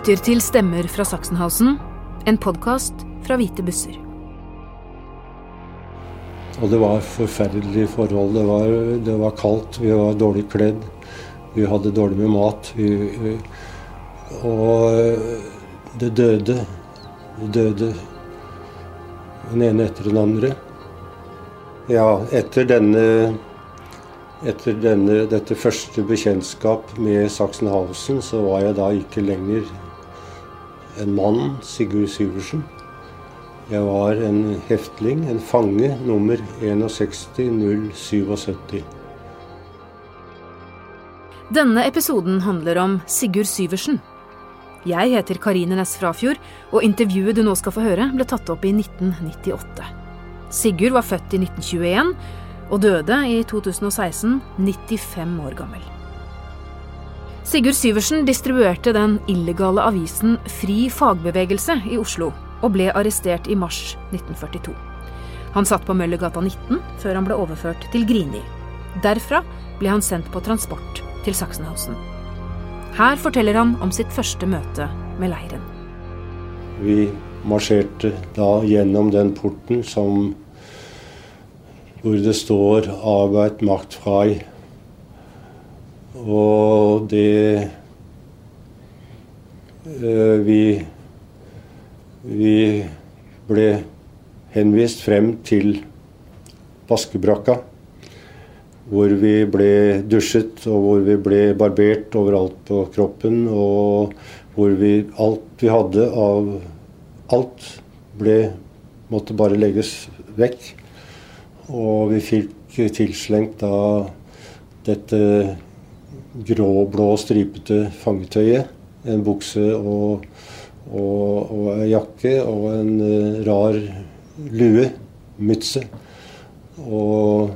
Lytter til Stemmer fra Sachsenhausen, en podkast fra Hvite busser. Og det var forferdelige forhold. Det var, det var kaldt, vi var dårlig kledd. Vi hadde dårlig med mat. Vi, og det døde. Det døde den ene etter den andre. Ja, etter denne etter denne, dette første bekjentskap med Sachsenhausen, så var jeg da ikke lenger en mann, Sigurd Syversen. Jeg var en heftling, en fange, nummer 61077. Denne episoden handler om Sigurd Syversen. Jeg heter Karine Næss Frafjord, og intervjuet du nå skal få høre, ble tatt opp i 1998. Sigurd var født i 1921 og døde i 2016, 95 år gammel. Sigurd Syversen distribuerte den illegale avisen Fri fagbevegelse i Oslo, og ble arrestert i mars 1942. Han satt på Møllergata 19 før han ble overført til Grini. Derfra ble han sendt på transport til Sachsenhausen. Her forteller han om sitt første møte med leiren. Vi marsjerte da gjennom den porten som hvor det står 'Arbeit makt, frei'. Og det øh, vi, vi ble henvist frem til vaskebrakka, hvor vi ble dusjet, og hvor vi ble barbert overalt på kroppen, og hvor vi alt vi hadde av alt, ble måtte bare legges vekk. Og vi fikk tilslengt da dette grå-blå stripete fangetøyet. En bukse og, og, og en jakke og en uh, rar lue. Mytse. Og,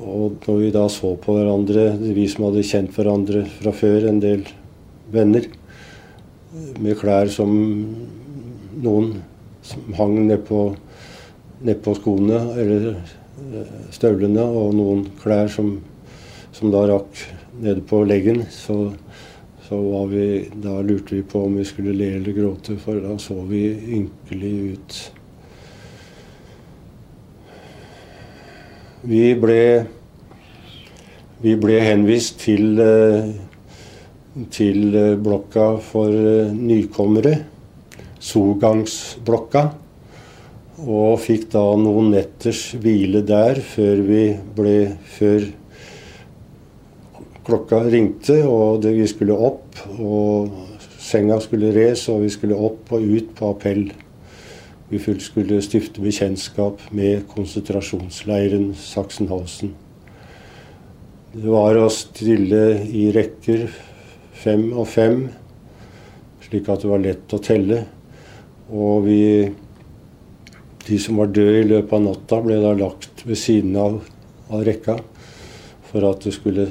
og når vi da så på hverandre, vi som hadde kjent hverandre fra før, en del venner, med klær som noen som hang nedpå nedpå skoene eller eh, støvlene, og noen klær som, som da rakk nede på leggen. Så, så vi, da lurte vi på om vi skulle le eller gråte, for da så vi ynkelig ut. Vi ble, vi ble henvist til, eh, til eh, blokka for nykommere. Solgangsblokka. Og fikk da noen netters hvile der før vi ble Før klokka ringte og det, vi skulle opp. Og senga skulle res, og vi skulle opp og ut på appell. Vi skulle stifte bekjentskap med konsentrasjonsleiren Sachsenhausen. Det var å stille i rekker fem og fem, slik at det var lett å telle. Og vi de som var døde i løpet av natta, ble da lagt ved siden av, av rekka for at det skulle,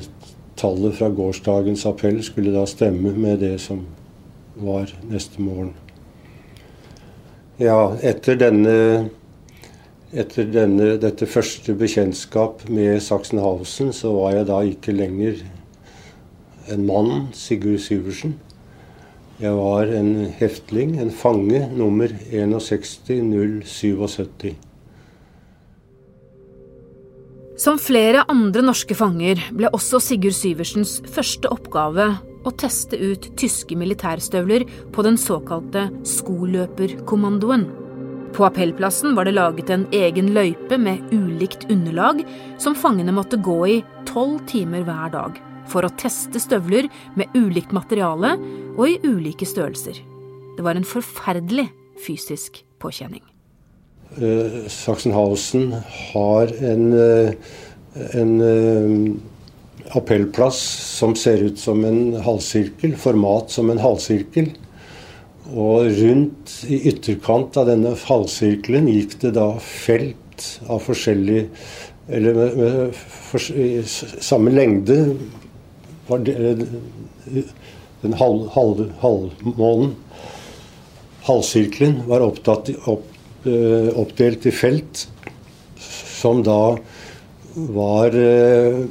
tallet fra gårsdagens appell skulle da stemme med det som var neste morgen. Ja, etter denne etter denne, dette første bekjentskap med Sachsenhausen, så var jeg da ikke lenger en mann, Sigurd Syversen. Jeg var en heftling, en fange, nummer 61077. Som flere andre norske fanger ble også Sigurd Syversens første oppgave å teste ut tyske militærstøvler på den såkalte skoløperkommandoen. På appellplassen var det laget en egen løype med ulikt underlag som fangene måtte gå i tolv timer hver dag for å teste støvler med ulikt materiale og i ulike størrelser. Det var en forferdelig fysisk påkjenning. Uh, Sachsenhausen har en, uh, en uh, appellplass som ser ut som en halvsirkel, format som en halvsirkel. Og rundt i ytterkant av denne halvsirkelen gikk det da felt av forskjellig Eller med, med for, samme lengde var det, den halv, halv, halvmånen, halvsirkelen, var opptatt, opp, eh, oppdelt i felt som da var, eh,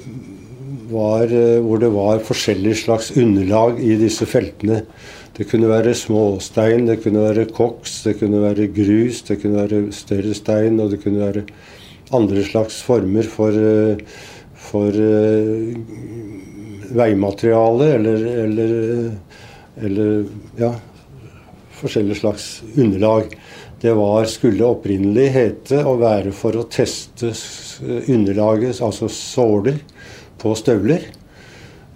var, eh, Hvor det var forskjellige slags underlag i disse feltene. Det kunne være småstein, det kunne være koks, det kunne være grus, det kunne være større stein, og det kunne være andre slags former for, for veimateriale eller, eller, eller ja, forskjellige slags underlag. Det var, skulle opprinnelig hete å være for å teste underlaget, altså såler, på støvler.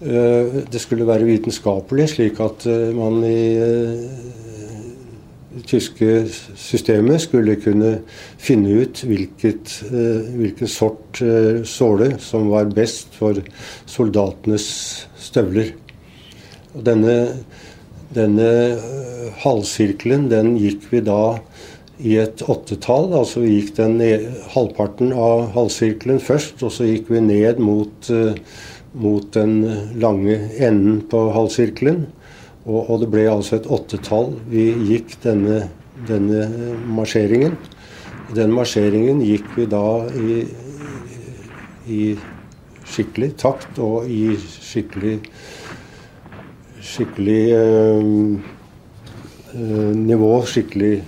Eh, det skulle være vitenskapelig, slik at eh, man i eh, tyske systemet skulle kunne finne ut hvilket, hvilken sort såle som var best for soldatenes støvler. Denne, denne halvsirkelen den gikk vi da i et åttetall. Altså vi gikk den ned, halvparten av halvsirkelen først, og så gikk vi ned mot, uh, mot den lange enden på halvsirkelen. Og, og, det ble altså et åttetall. Vi gikk denne, denne marsjeringen. Den marsjeringen gikk vi da i, i skikkelig takt og i skikkelig skikkelig øh, øh, nivå, skikkelig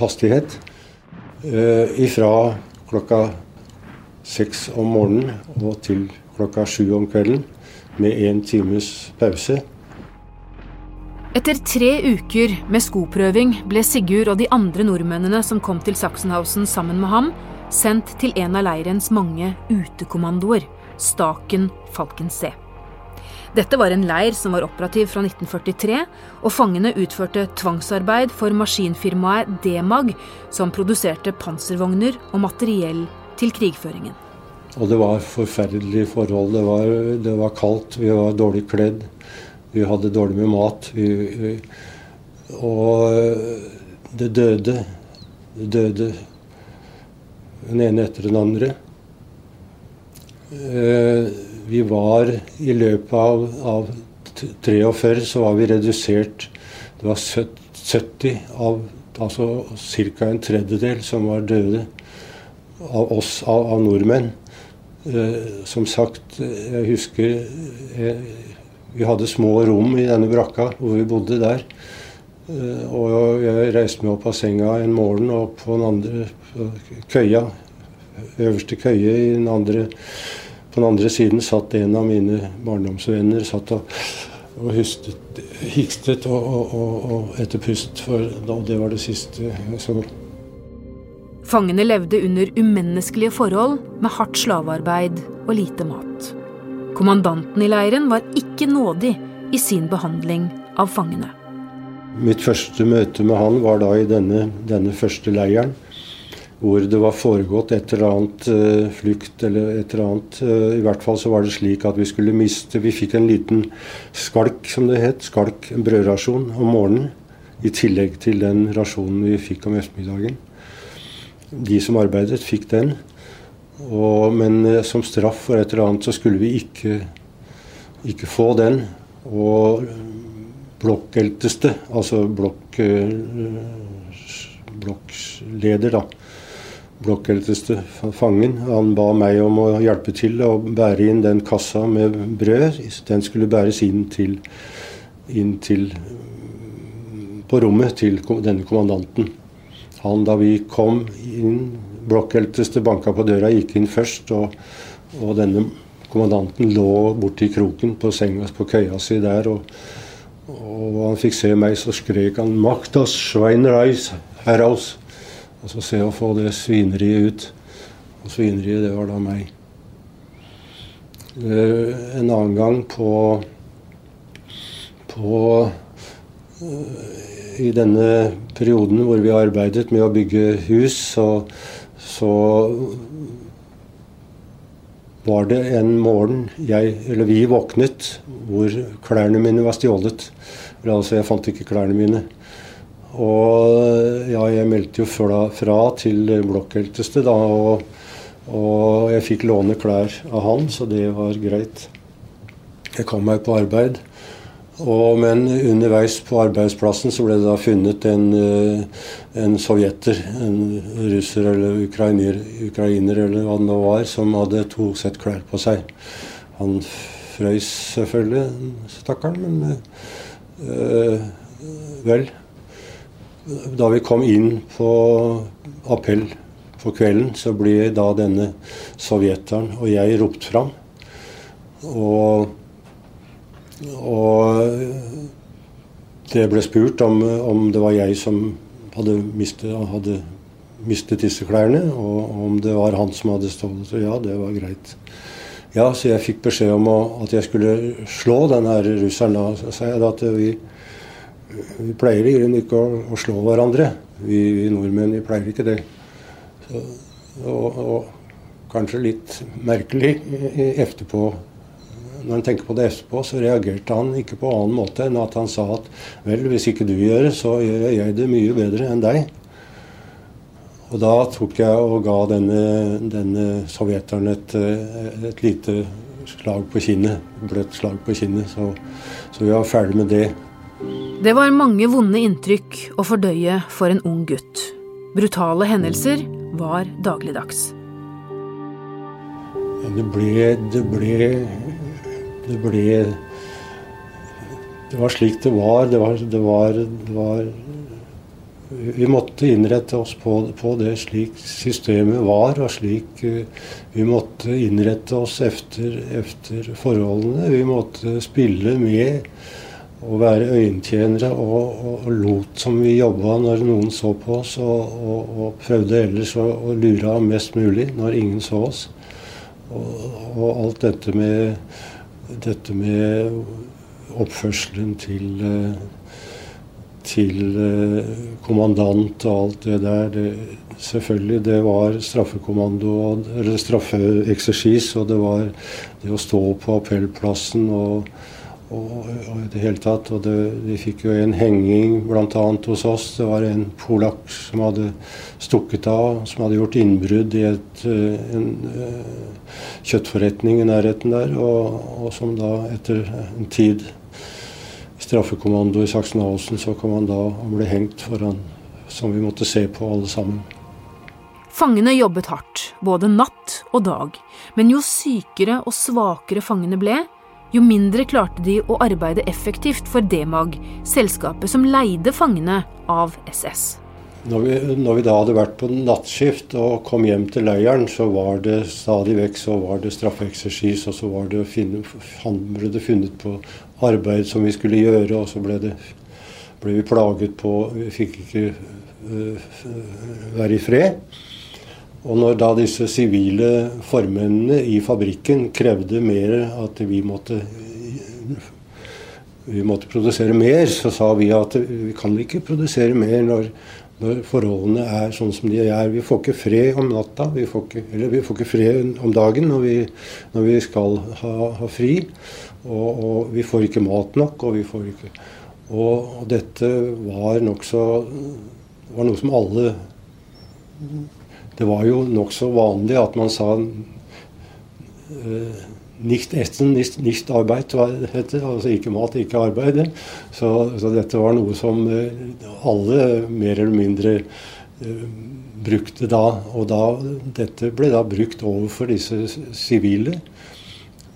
hastighet eh, ifra klokka seks om morgenen og til klokka sju om kvelden med én times pause. Etter tre uker med skoprøving ble Sigurd og de andre nordmennene som kom til Sachsenhausen sammen med ham, sendt til en av leirens mange utekommandoer, Staken Falkensee. Dette var en leir som var operativ fra 1943, og fangene utførte tvangsarbeid for maskinfirmaet D-Mag, som produserte panservogner og materiell til krigføringen. Og det var forferdelige forhold. Det var, det var kaldt, vi var dårlig kledd, vi hadde dårlig med mat. Vi, og det døde. Det døde den ene etter den andre. Eh, vi var i løpet av, av 43 så var vi redusert Det var 70 av Altså ca. en tredjedel som var døde av oss, av, av nordmenn. Eh, som sagt, jeg husker eh, Vi hadde små rom i denne brakka hvor vi bodde der. Eh, og jeg reiste meg opp av senga en morgen, og på den andre køya, øverste køye i den andre på den andre siden satt en av mine barndomsvenner satt og, og hustet, hikstet og, og, og, etter pust, for det var det siste jeg så. Fangene levde under umenneskelige forhold med hardt slavearbeid og lite mat. Kommandanten i leiren var ikke nådig i sin behandling av fangene. Mitt første møte med han var da i denne, denne første leiren hvor det var foregått et eller annet uh, flukt eller et eller annet. Uh, I hvert fall så var det slik at vi skulle miste Vi fikk en liten skalk, som det het. Skalk, en brødrasjon om morgenen. I tillegg til den rasjonen vi fikk om ettermiddagen. De som arbeidet, fikk den. Og, men uh, som straff for et eller annet så skulle vi ikke, ikke få den. Og blokkelteste, altså blokk, blokkleder, da blokkeldste fangen. Han ba meg om å hjelpe til å bære inn den kassa med brød. Den skulle bæres inn til, inn til på rommet til denne kommandanten. Han, da vi kom inn, blokkelteste banka på døra, gikk inn først. Og, og denne kommandanten lå borti kroken på senga på køya si der. Og, og han fikk se meg, så skrek han 'Maktas Schweinereis heraus'. Og så se å få det svineriet ut. Og svineriet, det var da meg. Eh, en annen gang på på uh, I denne perioden hvor vi arbeidet med å bygge hus, så, så var det en morgen jeg, eller vi våknet hvor klærne mine var stjålet. Altså, jeg fant ikke klærne mine. Og ja, jeg meldte jo fra, fra til blokkelteste, da. Og, og, jeg fikk låne klær av han, så det var greit. Jeg kom meg på arbeid. Og, men underveis på arbeidsplassen så ble det da funnet en, eh, en sovjeter, en russer eller ukrainer, ukrainer eller hva det nå var, som hadde to sett klær på seg. Han frøys selvfølgelig, stakkaren, men øh, Vel, da vi kom inn på appell for kvelden, så ble da denne sovjeteren og jeg ropt fram. Og, og det ble spurt om, om, det var jeg som hadde mistet, hadde mistet disse klærne, og om det var han som hadde stålet. Og ja, det var greit. Ja, så jeg fikk beskjed om at jeg skulle slå den her russeren. Da sa jeg da at vi, vi pleier i grunnen ikke å, å, slå hverandre. Vi, vi, nordmenn vi pleier ikke det. Så, og, og, kanskje litt merkelig etterpå. Når en tenker på det etterpå, så reagerte han ikke på annen måte enn at han sa at vel, hvis ikke du gjør det, så gjør jeg det mye bedre enn deg. Og da tok jeg og ga denne, denne sovjeteren et, et, lite slag på kinnet. Bløtt slag på kinnet. Så, så vi var ferdig med det. Det var mange vonde inntrykk å fordøye for en ung gutt. Brutale hendelser var dagligdags. Det ble Det ble Det ble Det var slik det var. Det var, det var, det var vi måtte innrette oss på, på, det slik systemet var, og slik uh, vi måtte innrette oss efter, efter, forholdene. Vi måtte spille med og være øyentjenere og, og, og lot som vi jobba når noen så på oss, og, og prøvde ellers å, å lure av mest mulig når ingen så oss. Og, alt dette med, dette med oppførselen til uh, til eh, kommandant og alt det der. Det, selvfølgelig, det var straffekommando eller straffeeksersis, og det var det å stå på appellplassen og, og, og det hele tatt. Og det, de fikk jo en henging bl.a. hos oss. Det var en polakk som hadde stukket av, som hadde gjort innbrudd i et, eh, en uh, kjøttforretning i nærheten der, og, og som da etter en tid straffekommando i Sachsenhausen, så kom han da og ble hengt foran, som vi måtte se på alle sammen. Fangene jobbet hardt, både natt og dag. Men jo sykere og svakere fangene ble, jo mindre klarte de å arbeide effektivt for Demag, selskapet som leide fangene av SS. Når vi, når vi, da hadde vært på nattskift og kom hjem til leiren, så var det stadig vekk så var det straffeeksersis, og så var det finne, ble det funnet på arbeid som vi skulle gjøre, og så ble, det, ble vi plaget på Vi fikk ikke uh, være i fred. Og når da disse sivile formennene i fabrikken krevde mer at vi måtte vi måtte produsere mer, så sa vi at vi kan ikke produsere mer når når forholdene er sånn som de er. Vi får ikke fred om natta, vi får ikke, eller vi får ikke fred om dagen når vi, når vi skal ha, ha fri. Og, og, vi får ikke mat nok, og vi får ikke Og, og dette var nokså var noe som alle Det var jo nokså vanlig at man sa uh, Nicht essen, nicht, nicht arbeid, heter. Altså ikke mat, ikke arbeid. Så, så, dette var noe som eh, alle mer eller mindre uh, brukte da. Og da, dette ble da brukt overfor disse sivile.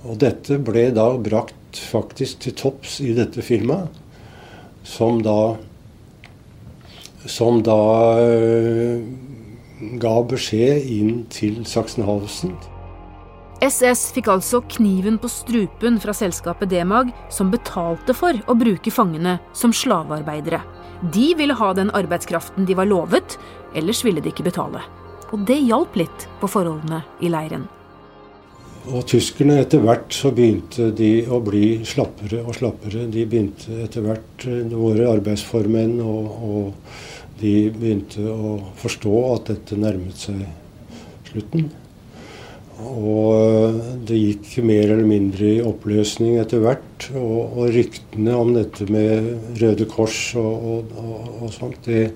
Og dette ble da brakt faktisk til topps i dette firmaet, som da som da uh, ga beskjed inn til Sachsenhausen. SS fikk altså kniven på strupen fra selskapet Demag, som betalte for å bruke fangene som slavearbeidere. De ville ha den arbeidskraften de var lovet, ellers ville de ikke betale. Og det hjalp litt på forholdene i leiren. Og tyskerne etter hvert så begynte de å bli slappere og slappere. De begynte etter hvert, eh, våre arbeidsformenn, og, og de begynte å forstå at dette nærmet seg slutten. Og det gikk mer eller mindre i oppløsning etter hvert. Og, og ryktene om dette med Røde Kors og, og, og sånt, det,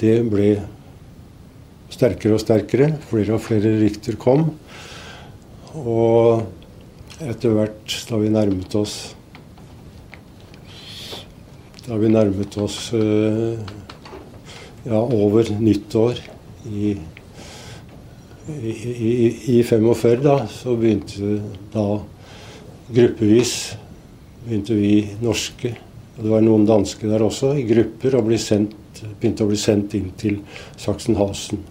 det, ble sterkere og sterkere. Flere og flere rykter kom. Og etter hvert, da vi nærmet oss Da vi nærmet oss eh, ja, over nyttår i i, i, i 45 da, så begynte da gruppevis begynte vi norske Og det var noen danske der også, i grupper, og sendt, begynte å bli sendt inn til Sachsenhausen.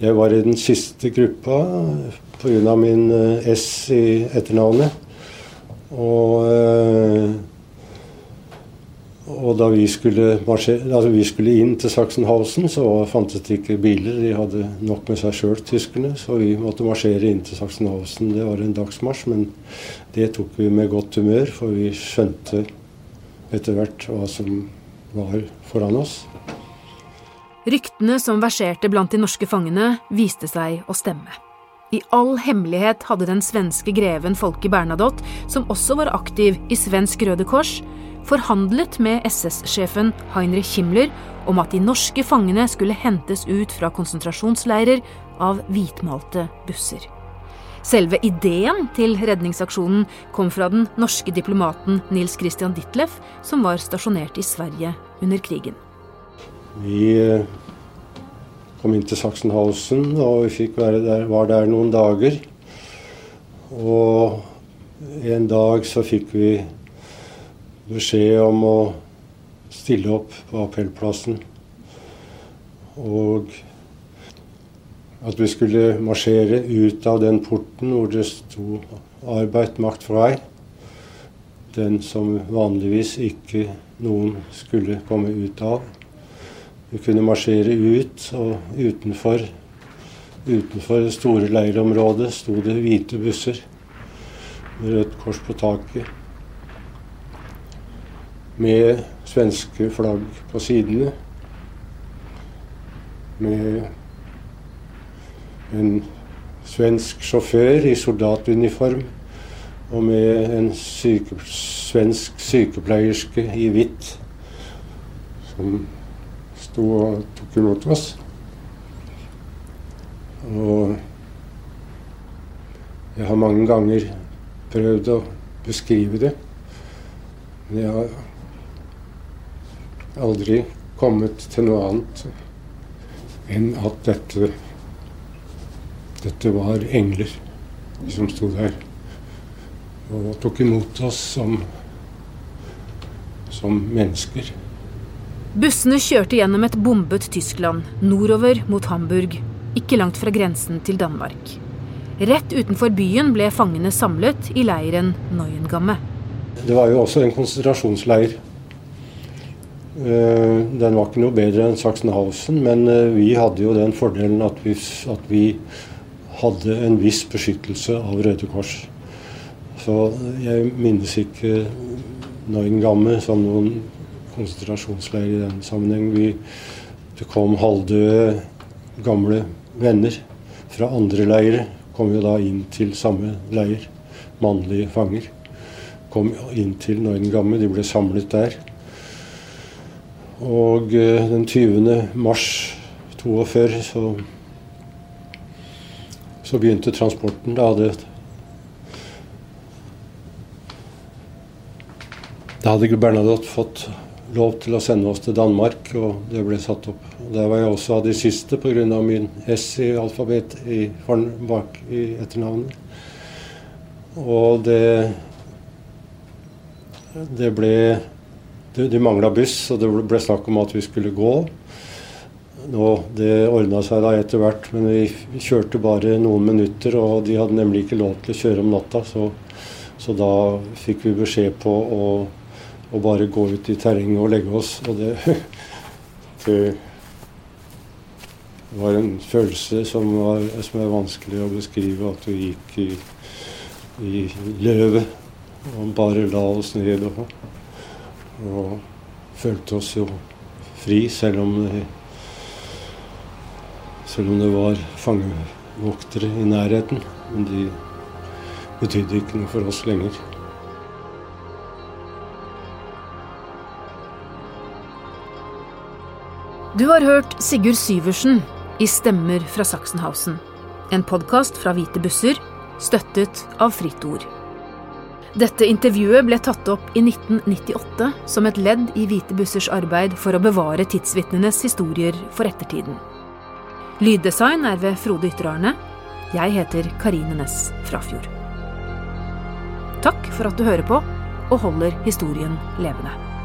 Jeg var i den siste gruppa pga. min eh, S i etternavnet. Og, eh, og da vi skulle, altså vi skulle, inn til Sachsenhausen, så fantes det ikke biler. De hadde nok med seg sjøl, tyskerne. Så vi måtte marsjere inn til Sachsenhausen. Det var en dagsmarsj, men det tok vi med godt humør, for vi skjønte etter hvert hva som var foran oss. Ryktene som verserte blant de norske fangene, viste seg å stemme. I all hemmelighet hadde den svenske greven Folke Bernadotte, som også var aktiv i Svensk Røde Kors, forhandlet med SS-sjefen Heinrich Himmler om at de norske fangene skulle hentes ut fra konsentrasjonsleirer av hvitmalte busser. Selve ideen til redningsaksjonen kom fra den norske diplomaten Nils Christian Ditleff, som var stasjonert i Sverige under krigen. Vi eh, kom inn til Sachsenhausen, og vi der, var der noen dager. Og en dag så fikk vi beskjed om å stille opp på appellplassen. Og at vi skulle marsjere ut av den porten hvor det sto 'Arbeid macht frei'. Den som vanligvis ikke noen skulle komme ut av. Vi kunne marsjere ut, og utenfor, utenfor det store leirområdet sto det hvite busser med rødt kors på taket. Med svenske flagg på sidene. Med en svensk sjåfør i soldatuniform. Og med en syke, svensk sykepleierske i hvitt som sto og tok imot oss. Og jeg har mange ganger prøvd å beskrive det. Men jeg har aldri kommet til noe annet enn at dette dette var engler som sto der og tok imot oss som, som mennesker. Bussene kjørte gjennom et bombet Tyskland, nordover mot Hamburg, ikke langt fra grensen til Danmark. Rett utenfor byen ble fangene samlet i leiren Neuengamme. Det var jo også en konsentrasjonsleir. Eh, den var ikke noe bedre enn Sachsenhausen, men eh, vi hadde jo den fordelen at vi, at vi hadde en viss beskyttelse av Røde Kors. Så jeg minnes ikke Neuengamme som noen konsentrasjonsleir i den sammenheng. Vi, det kom halvdøde gamle venner fra andre leirer. Kom jo da inn til samme leir. Mannlige fanger. Kom inn til Neuengamme. De ble samlet der. Og eh, den 20. mars 42 så, så begynte transporten. Da hadde Da hadde Bernadotte fått lov til å sende oss til Danmark, og det ble satt opp. Og Der var jeg også av de siste pga. min S i alfabet i, bak i etternavnet. Og det Det ble De, de mangla buss, og det ble snakk om at vi skulle gå. Nå, det ordna seg da etter hvert, men vi kjørte bare noen minutter, og de hadde nemlig ikke lov til å kjøre om natta, så, så da fikk vi beskjed på å å, bare gå ut i terrenget og legge oss. Og det, det var en følelse som, var, som, er vanskelig å beskrive. At vi gikk i, i løvet og bare la oss ned. Og, og følte oss jo fri, selv om det, selv om det var fangevoktere i nærheten. Men de betydde ikke noe for oss lenger. Du har hørt Sigurd Syversen i Stemmer fra Sachsenhausen. En podkast fra Hvite busser, støttet av Fritt Ord. Dette intervjuet ble tatt opp i 1998 som et ledd i Hvite bussers arbeid for å bevare tidsvitnenes historier for ettertiden. Lyddesign er ved Frode Ytterarne. Jeg heter Karine Næss Frafjord. Takk for at du hører på, og holder historien levende.